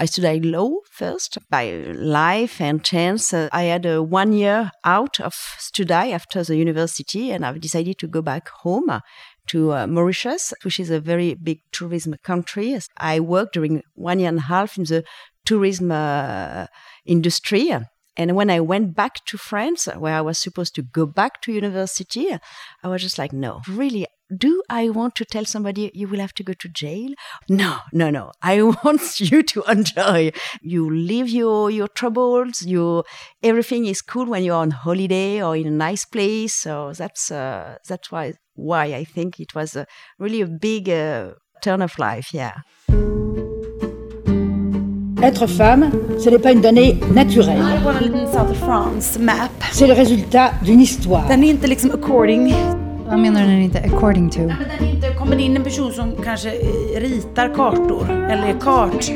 I studied law first by life and chance. Uh, I had a one year out of study after the university, and I've decided to go back home to uh, Mauritius, which is a very big tourism country. I worked during one year and a half in the tourism uh, industry. And when I went back to France, where I was supposed to go back to university, I was just like, no, really, do I want to tell somebody you will have to go to jail? No, no, no. I want you to enjoy. You leave your your troubles. You everything is cool when you're on holiday or in a nice place. So that's uh, that's why why I think it was a, really a big uh, turn of life. Yeah. Être femme, ce n'est pas une donnée naturelle. Det var en South France map. C'est le résultat d'une histoire. Den är inte liksom according. Vad menar du när inte according to? Nej, men den inte, kommer in en person som kanske eh, ritar kartor eller är kart...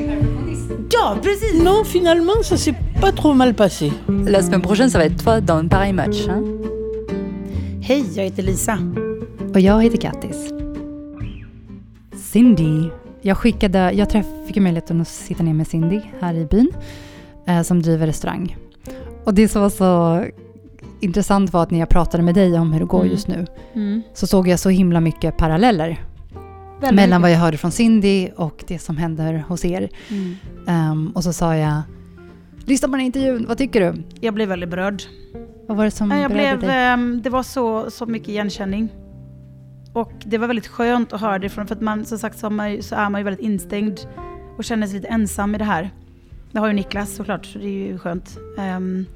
Ja, precis! Non, finalement, ça s'est pas trop mal passé. La semaine prochaine, ça va être toi dans un pareil match. Hein? Hej, jag heter Lisa. Och jag heter Kattis. Cindy. Jag skickade, jag träff, fick möjligheten att sitta ner med Cindy här i byn eh, som driver restaurang. Och det som var så intressant var att när jag pratade med dig om hur det går Mm. just nu Mm. så såg jag så himla mycket paralleller Väldigt mellan mycket. vad jag hörde från Cindy och det som händer hos er. Mm. Ehm, och så sa jag, lyssna på den här intervjun, vad tycker du? Jag blev väldigt berörd. Vad var det som Jag berörde blev, dig? ehm, det var så, så mycket igenkänning. Och det var väldigt skönt att höra det från, för att man som sagt så, man, så är man ju väldigt instängd och känner sig lite ensam i det här. Det har ju Niklas såklart, så det är ju skönt. Ehm,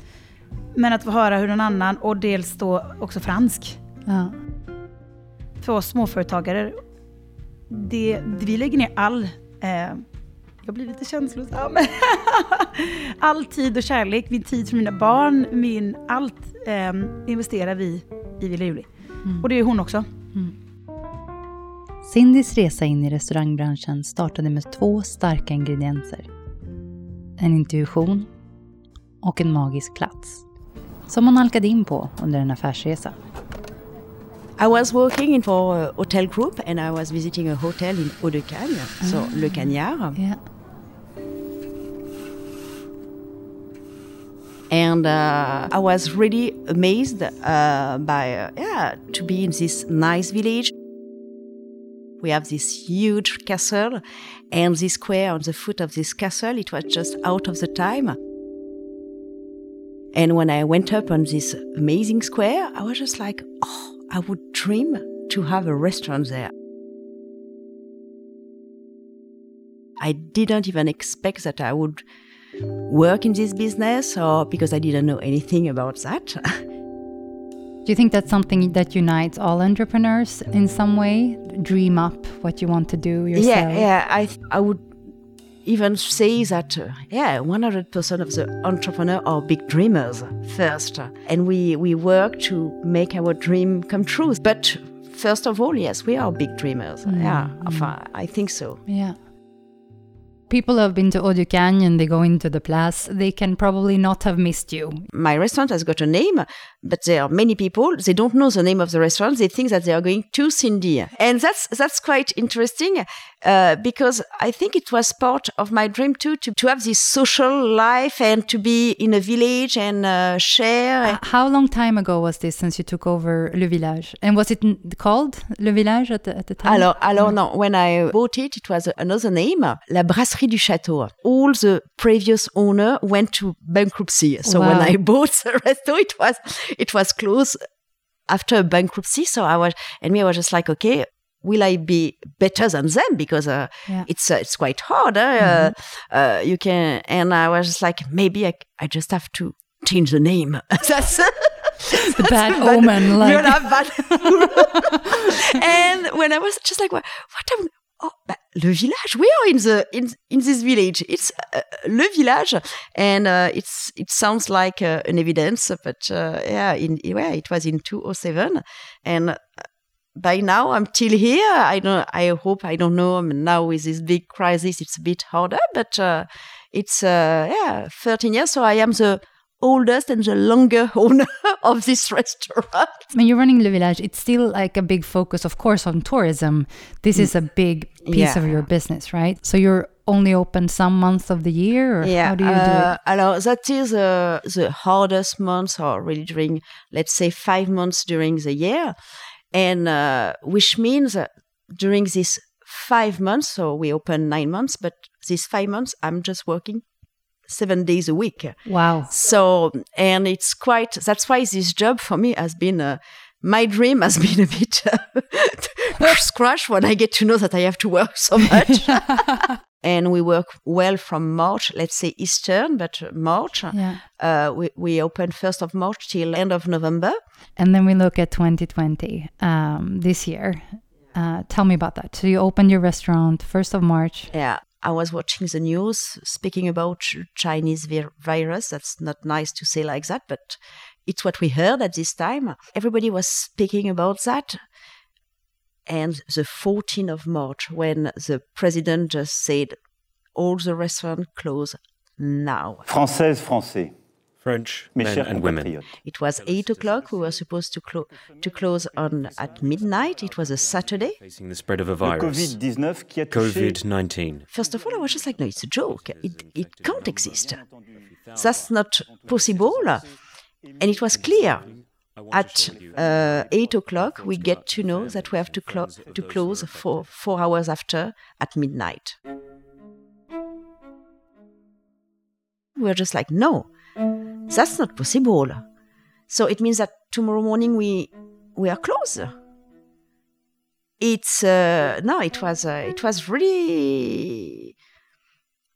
men att få höra hur någon annan, och dels då också fransk, Ja. för oss småföretagare, det, vi lägger ner all, eh, jag blir lite känslosam, all tid och kärlek, min tid för mina barn, min, allt eh, investerar vi i Villa Juli. Mm. Och det är hon också. Cindys resa in i restaurangbranschen startade med två starka ingredienser. En intuition och en magisk plats. Som hon halkade in på under en affärsresa. I was working in for a hotel group and I was visiting a hotel in Haut-de-Cagne, so Le Cagnard. Ja. and uh, I was really amazed uh, by uh, yeah to be in this nice village. We have this huge castle, and this square on the foot of this castle, it was just out of the time. And when I went up on this amazing square, I was just like, oh, I would dream to have a restaurant there. I didn't even expect that I would work in this business or because I didn't know anything about that. Do you think that's something that unites all entrepreneurs in some way? Dream up what you want to do yourself? yeah, yeah, I th- I would even say that uh, yeah, 100% of the entrepreneur are big dreamers first, and we we work to make our dream come true. But first of all, yes, we are big dreamers. Yeah, enfin, I think so. Yeah. People have been to Haut-de-Cagnes, they go into the place, they can probably not have missed you. my restaurant has got a name, but there are many people they don't know the name of the restaurant. They think that they are going to Cindy, and that's that's quite interesting uh, because I think it was part of my dream too to to have this social life and to be in a village and uh, share. How long time ago was this since you took over Le Village? And was it called Le Village at the, at the time? Alors, alors no, when I bought it, it was another name, La Brasserie du Château. All the previous owner went to bankruptcy. So when I bought the resto, it was it was closed after bankruptcy. So I was, and me, I was just like, okay, will I be better than them? Because uh, Yeah. it's uh, it's quite hard. Uh, uh, you can, and I was just like, maybe I, I just have to change the name. That's the bad omen. Like, Voilà, bad- and when I was just like, what, what am, oh, bah, le village. We are in the in in this village. It's uh, le village, and uh, it's it sounds like uh, an evidence, but uh, yeah, in yeah, it was in two oh seven, and. uh, By now, I'm still here. I don't. I hope. I don't know. Now with this big crisis, it's a bit harder. But uh, it's uh, yeah, 13 years. So I am the oldest and the longer owner of this restaurant. when you're running Le Village, it's still like a big focus, of course, on tourism. This is a big piece Yeah. of your business, right? So you're only open some months of the year, or how do you do uh, it? alors that is uh, the hardest months, or really during, let's say, five months during the year, and uh, which means uh, during these five months, so we open nine months, but these five months, I'm just working seven days a week. Wow. So, and it's quite, that's why this job for me has been, uh, my dream has been a bit uh, scratched when I get to know that I have to work so much. and we work well from March, let's say Eastern, but March. Yeah. Uh, we, we open 1st of March till end of November. And then we look at 2020, um, this year. Uh, tell me about that. So you opened your restaurant 1st of March. Yeah. I was watching the news speaking about Chinese vir- virus. That's not nice to say like that, but it's what we heard at this time. Everybody was speaking about that. And the 14th of March, when the president just said, all the restaurants close now. Françaises, Français, French men and women. It was eight o'clock. We were supposed to, clo- to close on at midnight. It was a Saturday. Facing the spread of a virus. Covid-19 qui a touché COVID 19. First of all, I was just like, no, it's a joke. It, it can't exist. That's not possible. And it was clear. At uh, 8 o'clock, we get to know that we have to, clo- to close for four hours after at midnight. We were just like, no, that's not possible. So it means that tomorrow morning we we are closed. It's uh, no, it was uh, it was really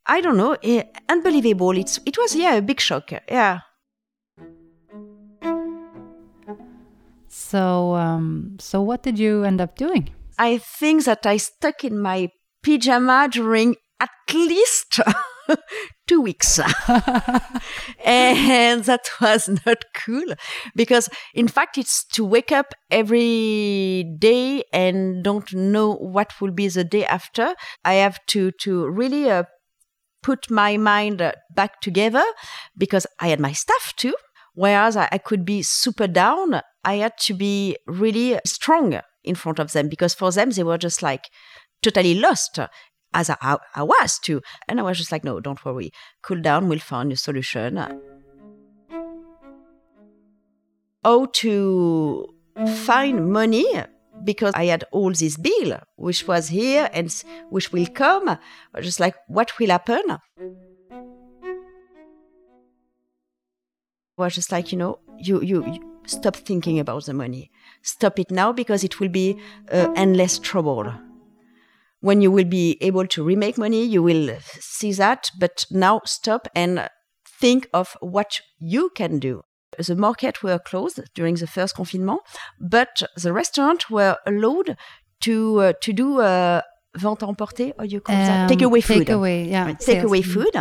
I don't know, eh, unbelievable. It's it was yeah a big shock. Yeah. So, um, so what did you end up doing? I think that I stuck in my pyjama during at least two weeks. and that was not cool because, in fact, it's to wake up every day and don't know what will be the day after. I have to, to really uh, put my mind uh, back together because I had my staff too. Whereas I, I could be super down, I had to be really strong in front of them because for them, they were just like totally lost as I, I, was too. And I was just like, no, don't worry. Cool down. We'll find a solution. How to find money because I had all this bill, which was here and which will come. Just like, what will happen? I was just like, you know, you, you, you stop thinking about the money. Stop it now because it will be uh, endless trouble when you will be able to remake money, you will see that. But now stop and think of what you can do. The market were closed during the first confinement, but the restaurant were allowed to uh, to do uh, vente emportée. Do you call that? Um, Take away food. Takeaway, yeah. Right, take sales. away Mhm. food.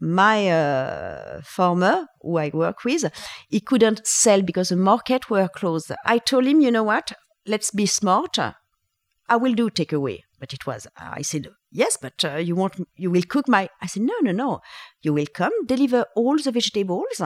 My uh, farmer, who I work with, he couldn't sell because the market were closed. I told him, you know what? Let's be smart. I will do takeaway. But it was, I said, yes, but uh, you want, you will cook my, I said, no, no, no. You will come, deliver all the vegetables.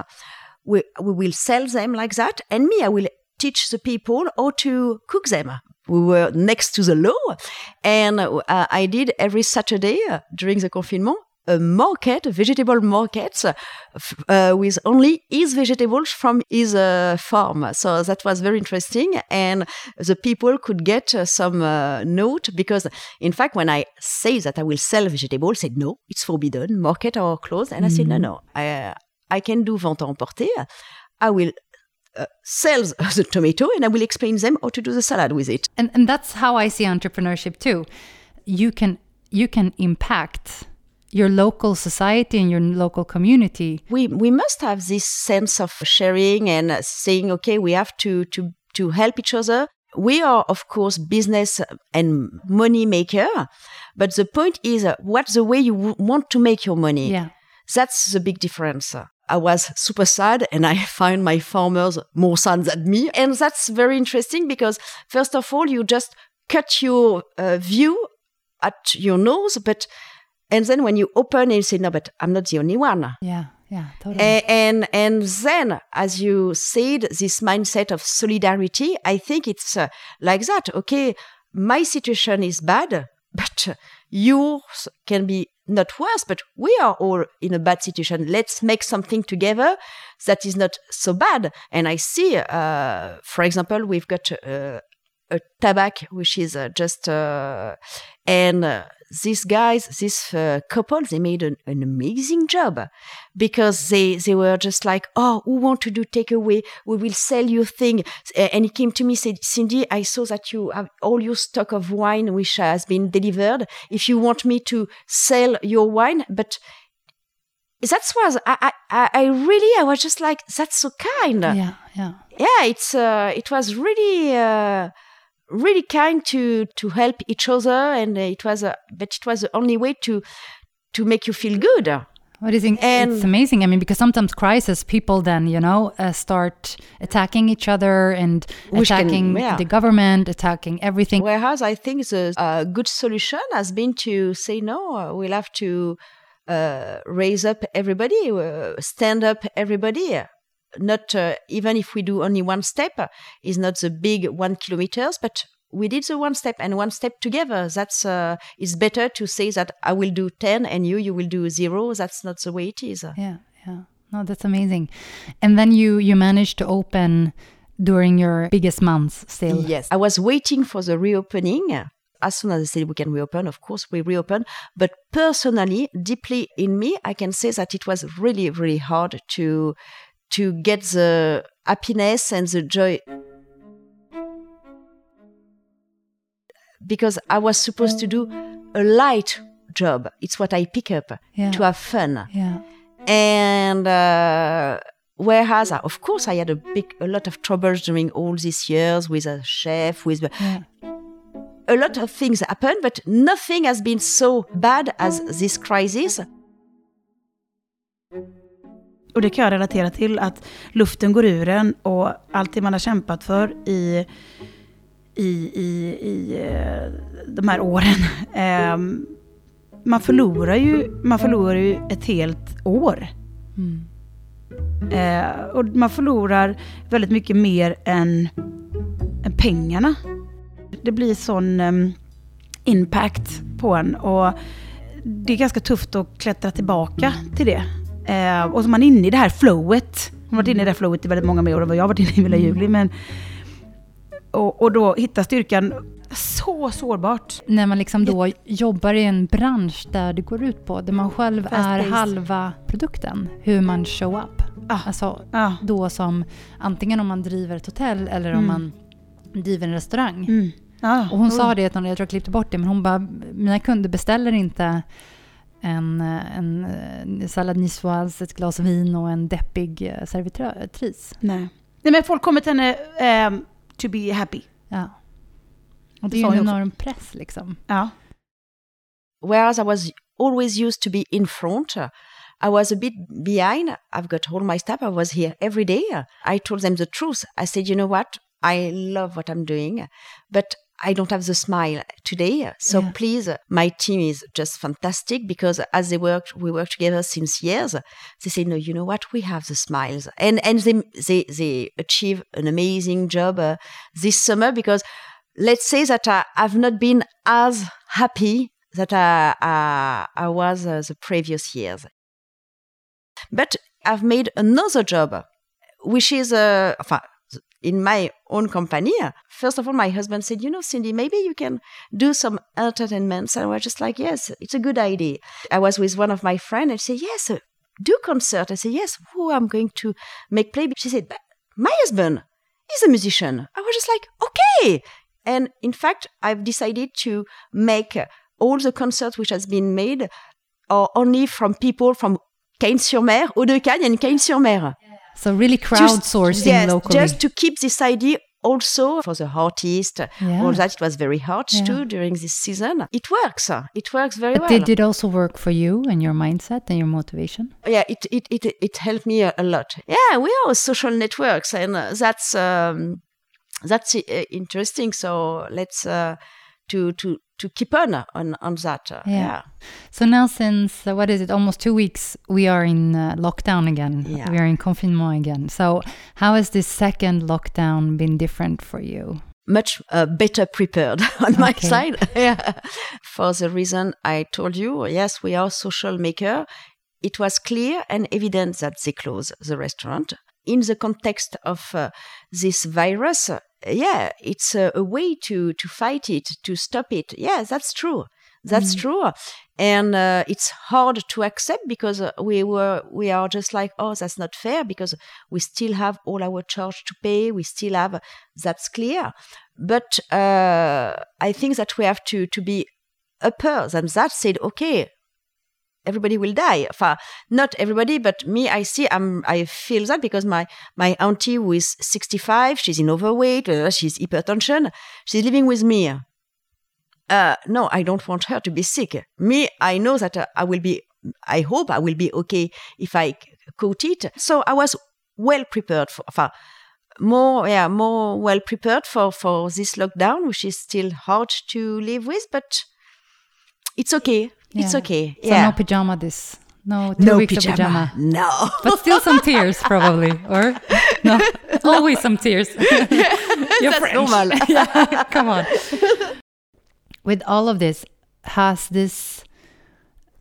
We, we will sell them like that. And me, I will teach the people how to cook them. We were next to the law. And uh, I did every Saturday uh, during the confinement a market, a vegetable market, uh, with only his vegetables from his uh, farm. So that was very interesting, and the people could get uh, some uh, note because, in fact, when I say that I will sell vegetables, said no, it's forbidden, market are closed, and I said no, no, I I can do vente emportée. I will. Uh, sell the tomato and I will explain them how to do the salad with it. And and that's how I see entrepreneurship too. You can you can impact your local society and your local community. we we must have this sense of sharing and uh, saying okay we have to to to help each other we are of course business and money maker but the point is uh, what's the way you w- want to make your money Yeah. that's the big difference I was super sad and I find my farmers more sad than me. And that's very interesting because, first of all, you just cut your uh, view at your nose, but, and then when you open and you say, no, but I'm not the only one. Yeah. Yeah. Totally. And and then as you said this mindset of solidarity i think it's uh, like that okay my situation is bad but yours can be not worse, but we are all in a bad situation. Let's make something together that is not so bad. And I see, uh, for example, we've got uh, a tabac, which is uh, just, uh, and uh, these guys, this uh, couple, they made an, an, amazing job because they, they were just like, oh, who want to do takeaway? We will sell your thing. And he came to me, said, Cindy, I saw that you have all your stock of wine, which has been delivered. If you want me to sell your wine, but that was I, I I really I was just like that's so kind. Yeah, yeah, yeah. It's uh, it was really uh, really kind to to help each other, and it was a, but it was the only way to to make you feel good. What is it? And it's amazing. I mean, because sometimes crisis, people then you know uh, start attacking each other and attacking can, yeah. the government, attacking everything. Whereas I think the uh, good solution has been to say no. We'll have to uh, raise up everybody, uh, stand up everybody. Not uh, even if we do only one step, is not the big one kilometers, but we did the one step and one step together. That's uh, it's better to say that I will do ten and you you will do zero. That's not the way it is. Yeah, yeah. No, that's amazing. And then you you managed to open during your biggest months still. Yes, I was waiting for the reopening as soon as they said we can reopen, of course we reopen. But personally, deeply in me, I can say that it was really, really hard to to get the happiness and the joy because I was supposed to do a light job. It's what I pick up yeah. to have fun. Yeah. And uh, whereas, I, of course, I had a big, a lot of troubles during all these years with a chef, with yeah a lot of things happen, but nothing has been so bad as this crisis. Och det kan jag relatera till, att luften går ur en och allt det man har kämpat för i, i, i, i eh, de här åren. Eh, man, förlorar ju, man förlorar ju ett helt år. Mm. Eh, och man förlorar väldigt mycket mer än, än pengarna det blir sån um, impact på en. Och det är ganska tufft att klättra tillbaka till det. Eh, och så man är inne i det här flowet. Man har varit inne i det här flowet i väldigt många mer år än vad jag har varit inne i hela juli. Men, och, och då hitta styrkan så sårbart. När man liksom då jobbar i en bransch där det går ut på, där man själv är halva produkten, hur man show up. Ah. Alltså ah. då som, antingen om man driver ett hotell eller om mm. man driver en restaurang. Mm. Ah, och hon oh. sa det, jag tror jag klippte bort det, men hon bara, mina kunder beställer inte en, en, en sallad niçoise, ett glas vin och en deppig eh, servitris. Nej. Nej, men folk kommer till henne um, to be happy. Ja. Och det är ju en enorm press liksom. Ja. Whereas I was always used to be in front, I was a bit behind. I've got all my staff. I was here every day. I told them the truth. I said, you know what? I love what I'm doing, but I don't have the smile today. So yeah. please, my team is just fantastic because as they work, we work together since years. They say, no, you know what? We have the smiles and, and they, they, they achieve an amazing job uh, this summer because let's say that I, have not been as happy that I, I, I was uh, the previous years. But I've made another job, which is, uh, in my own company, first of all, my husband said, You know, Cindy, maybe you can do some entertainments. And I was just like, Yes, it's a good idea. I was with one of my friends and she said, Yes, do concert. I said, Yes, who I'm going to make play. She said, But my husband is a musician. I was just like, Okay. And in fact, I've decided to make all the concerts which has been made are only from people from Cagnes-sur-Mer, Haut-de-Cagnes and Cagnes-sur-Mer. So really crowdsourcing just, yes, locally. Just to keep this idea also for the artist, yeah. all that it was very hard yeah. too during this season. It works. It works very but well. Did it also work for you and your mindset and your motivation? Yeah, it it it, it helped me a, a lot. Yeah, we are social networks, and uh, that's um, that's uh, interesting. So let's uh, to to to keep on on, on that. Uh, yeah. yeah. So now, since uh, what is it, almost two weeks, we are in uh, lockdown again. Yeah. We are in confinement again. So, how has this second lockdown been different for you? much uh, better prepared on my side. yeah. For the reason I told you, yes, we are social maker. It was clear and evident that they close the restaurant. In the context of uh, this virus, yeah, it's a, a way to, to fight it, to stop it. Yeah, that's true. That's true, and uh, it's hard to accept because uh, we were we are just like oh that's not fair because we still have all our charge to pay we still have that's clear but uh, I think that we have to to be upper than that said okay everybody will die not everybody but me I see I'm I feel that because my my auntie who is 65 she's in overweight uh, she's hypertension she's living with me uh, no, I don't want her to be sick. Me, I know that uh, I will be, I hope I will be okay if I caught it. So I was well prepared for, for more, yeah, more well prepared for, for this lockdown, which is still hard to live with, but it's okay. It's okay. So yeah. no pajama this. No two No weeks of pyjama. No. But still some tears, probably. Or no, always some tears. You're That's French. normal. yeah, come on. With all of this, has this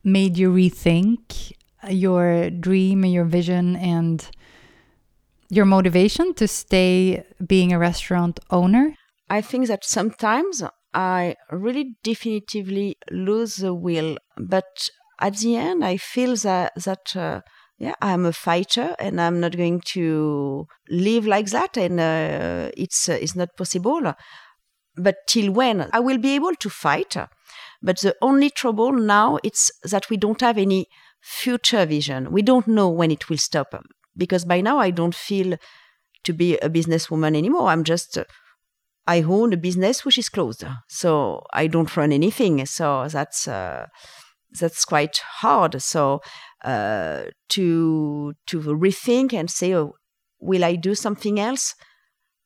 made you rethink your dream and your vision and your motivation to stay being a restaurant owner? I think that sometimes I really definitively lose the will, but at the end, I feel that that uh, yeah, I'm a fighter, and I'm not going to live like that, and uh, it's uh, it's not possible. But till when I will be able to fight? But the only trouble now it's that we don't have any future vision. We don't know when it will stop because by now I don't feel to be a businesswoman anymore. I'm just uh, I own a business which is closed, so I don't run anything. So that's uh, that's quite hard. So uh, to to rethink and say, oh, will I do something else?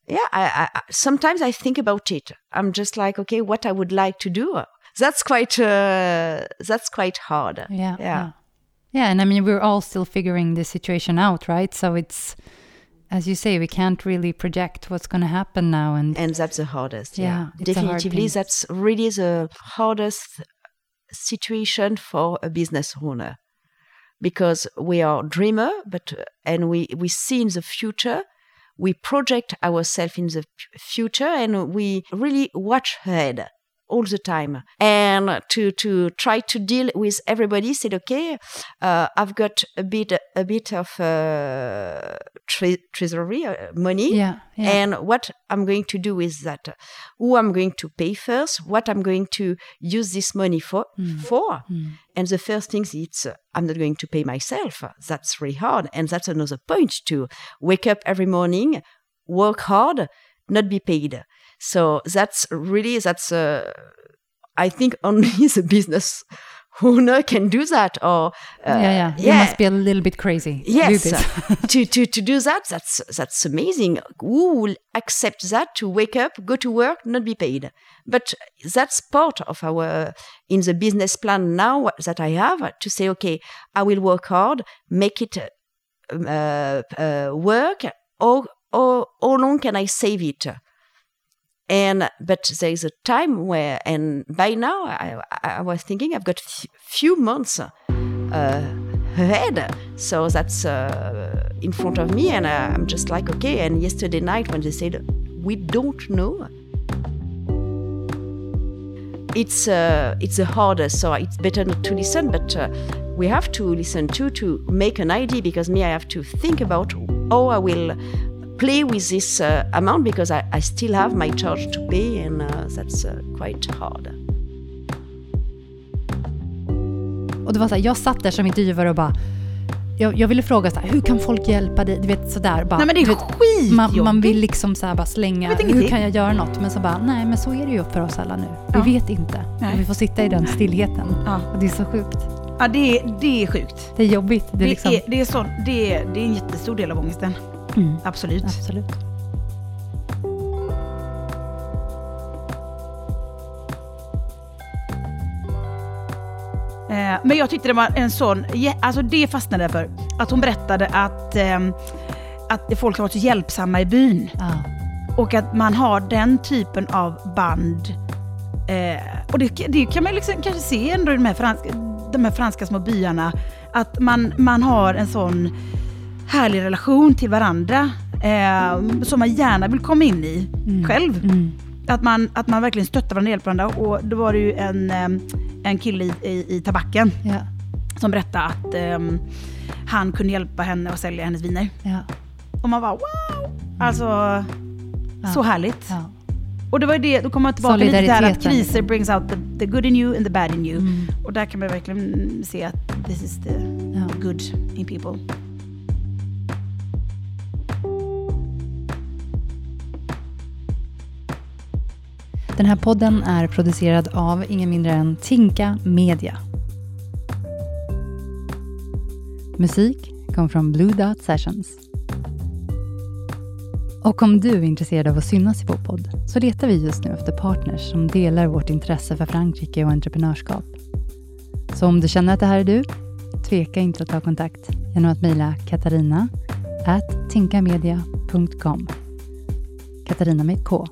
Yeah, I, I, sometimes I think about it. I'm just like, okay, what I would like to do. That's quite uh, that's quite hard. Yeah. Yeah. Yeah, and I mean we're all still figuring the situation out, right? So it's as you say, we can't really project what's going to happen now and and that's the hardest. Yeah, Yeah, it's hard definitively, that's really the hardest situation for a business owner because we are dreamer, but and we we see in the future. We project ourselves in the future, and we really watch ahead all the time. And to to try to deal with everybody, said, okay, uh, I've got a bit a bit of uh, tre- treasury uh, money, yeah, yeah. and what I'm going to do with that, who I'm going to pay first, what I'm going to use this money for. For, and the first thing is I'm not going to pay myself. That's really hard, and that's another point to wake up every morning, work hard, not be paid. So that's really that's. Uh, I think only the business owner can do that, or uh, yeah, yeah. You must be a little bit crazy. Yes, to, to to do that, that's that's amazing. Who will accept that to wake up, go to work, not be paid? But that's part of our in the business plan now that I have to say, okay, I will work hard, make it uh, uh, work, or or how long can I save it? And but there is a time where, and by now I, I was thinking I've got few months uh, ahead, so that's uh, in front of me, and I'm just like okay. And yesterday night when they said we don't know, it's uh, it's the hardest. So it's better not to listen, but uh, we have to listen too to make an idea because me I have to think about how I will play with this uh, amount because I, I still have my charge to pay, and uh, that's uh, quite hard. Och det var så här, jag satt där som intervjuare och bara, jag, jag ville fråga så här, hur kan folk hjälpa dig? Du vet sådär bara. Nej men det är vet, skitjobbigt. man, man vill liksom så här bara slänga, hur kan jag göra något? Men så bara, nej men så är det ju för oss alla nu. Ja. Vi vet inte. Nej. Vi får sitta i den stillheten. Ja. Och det är så sjukt. Ja, det, är- det är sjukt. Det är jobbigt. Det är Det, liksom, är, det, är sån, det, är, det är en jättestor del av ångesten. Mm. Absolut. Absolut. Eh, men jag tyckte det var en sån, alltså det fastnade jag för. Att hon berättade att, ehm, att folk har varit så hjälpsamma i byn. Ja. Och att man har den typen av band. Eh, och det, det kan man liksom kanske se ändå i de här, franska, de här franska små byarna. Att man, man har en sån härlig relation till varandra. Eh, som man gärna vill komma in i själv. Mm. Att man, att man verkligen stöttar varandra och hjälper varandra. Och då var det ju en, eh, en kille i, i, i tabacken Ja, som berättade att ehm, han kunde hjälpa henne att sälja hennes viner. ja, Och man bara wow! Alltså, så härligt. ja. Och det var ju det, då kommer man tillbaka lite där att kriser brings out the, the good in you and the bad in you. Mm. Och där kan man verkligen se att this is the Ja. good in people. Den här podden är producerad av ingen mindre än Tinka Media. Musik kom från Blue Dot Sessions. Och om du är intresserad av att synas i vår podd så letar vi just nu efter partners som delar vårt intresse för Frankrike och entreprenörskap. Så om du känner att det här är du, tveka inte att ta kontakt genom att mejla katarina tinkamedia.com Katarina med K.